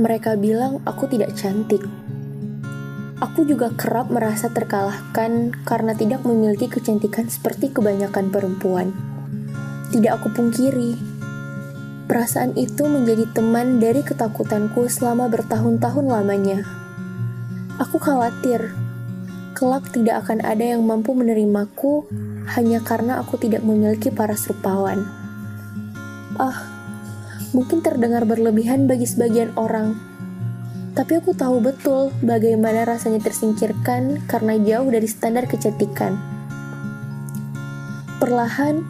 Mereka bilang aku tidak cantik. Aku juga kerap merasa terkalahkan karena tidak memiliki kecantikan seperti kebanyakan perempuan. Tidak aku pungkiri, perasaan itu menjadi teman dari ketakutanku selama bertahun-tahun lamanya. Aku khawatir, kelak tidak akan ada yang mampu menerimaku hanya karena aku tidak memiliki paras rupawan. Ah, mungkin terdengar berlebihan bagi sebagian orang, tapi aku tahu betul bagaimana rasanya tersingkirkan karena jauh dari standar kecantikan. Perlahan,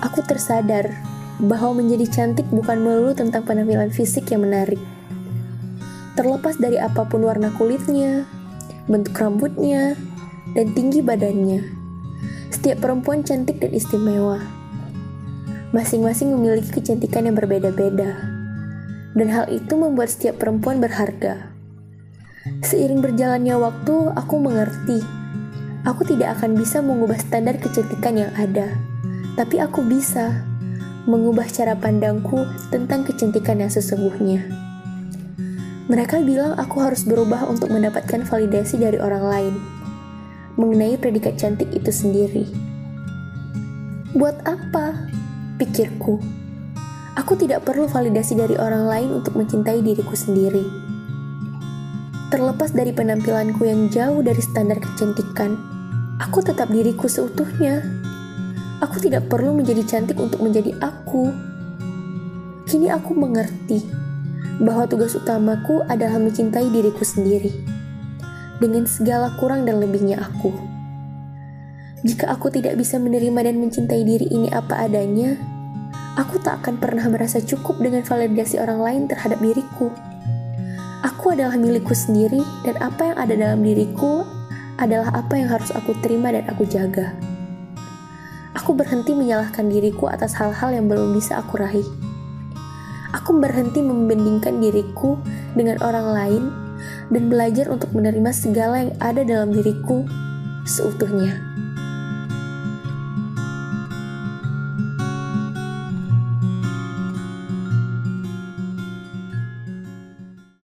aku tersadar bahwa menjadi cantik bukan melulu tentang penampilan fisik yang menarik. Terlepas dari apa pun warna kulitnya, bentuk rambutnya, dan tinggi badannya, setiap perempuan cantik dan istimewa masing-masing memiliki kecantikan yang berbeda-beda. Dan hal itu membuat setiap perempuan berharga. Seiring berjalannya waktu, aku mengerti. Aku tidak akan bisa mengubah standar kecantikan yang ada. Tapi aku bisa mengubah cara pandangku tentang kecantikan yang sesungguhnya. Mereka bilang aku harus berubah untuk mendapatkan validasi dari orang lain mengenai predikat cantik itu sendiri. Buat apa? Pikirku. Aku tidak perlu validasi dari orang lain untuk mencintai diriku sendiri. Terlepas dari penampilanku yang jauh dari standar kecantikan, aku tetap diriku seutuhnya. Aku tidak perlu menjadi cantik untuk menjadi aku. Kini aku mengerti bahwa tugas utamaku adalah mencintai diriku sendiri dengan segala kurang dan lebihnya aku. Jika aku tidak bisa menerima dan mencintai diri ini apa adanya, aku tak akan pernah merasa cukup dengan validasi orang lain terhadap diriku. Aku adalah milikku sendiri, dan apa yang ada dalam diriku adalah apa yang harus aku terima dan aku jaga. Aku berhenti menyalahkan diriku atas hal-hal yang belum bisa aku raih. Aku berhenti membandingkan diriku dengan orang lain dan belajar untuk menerima segala yang ada dalam diriku seutuhnya.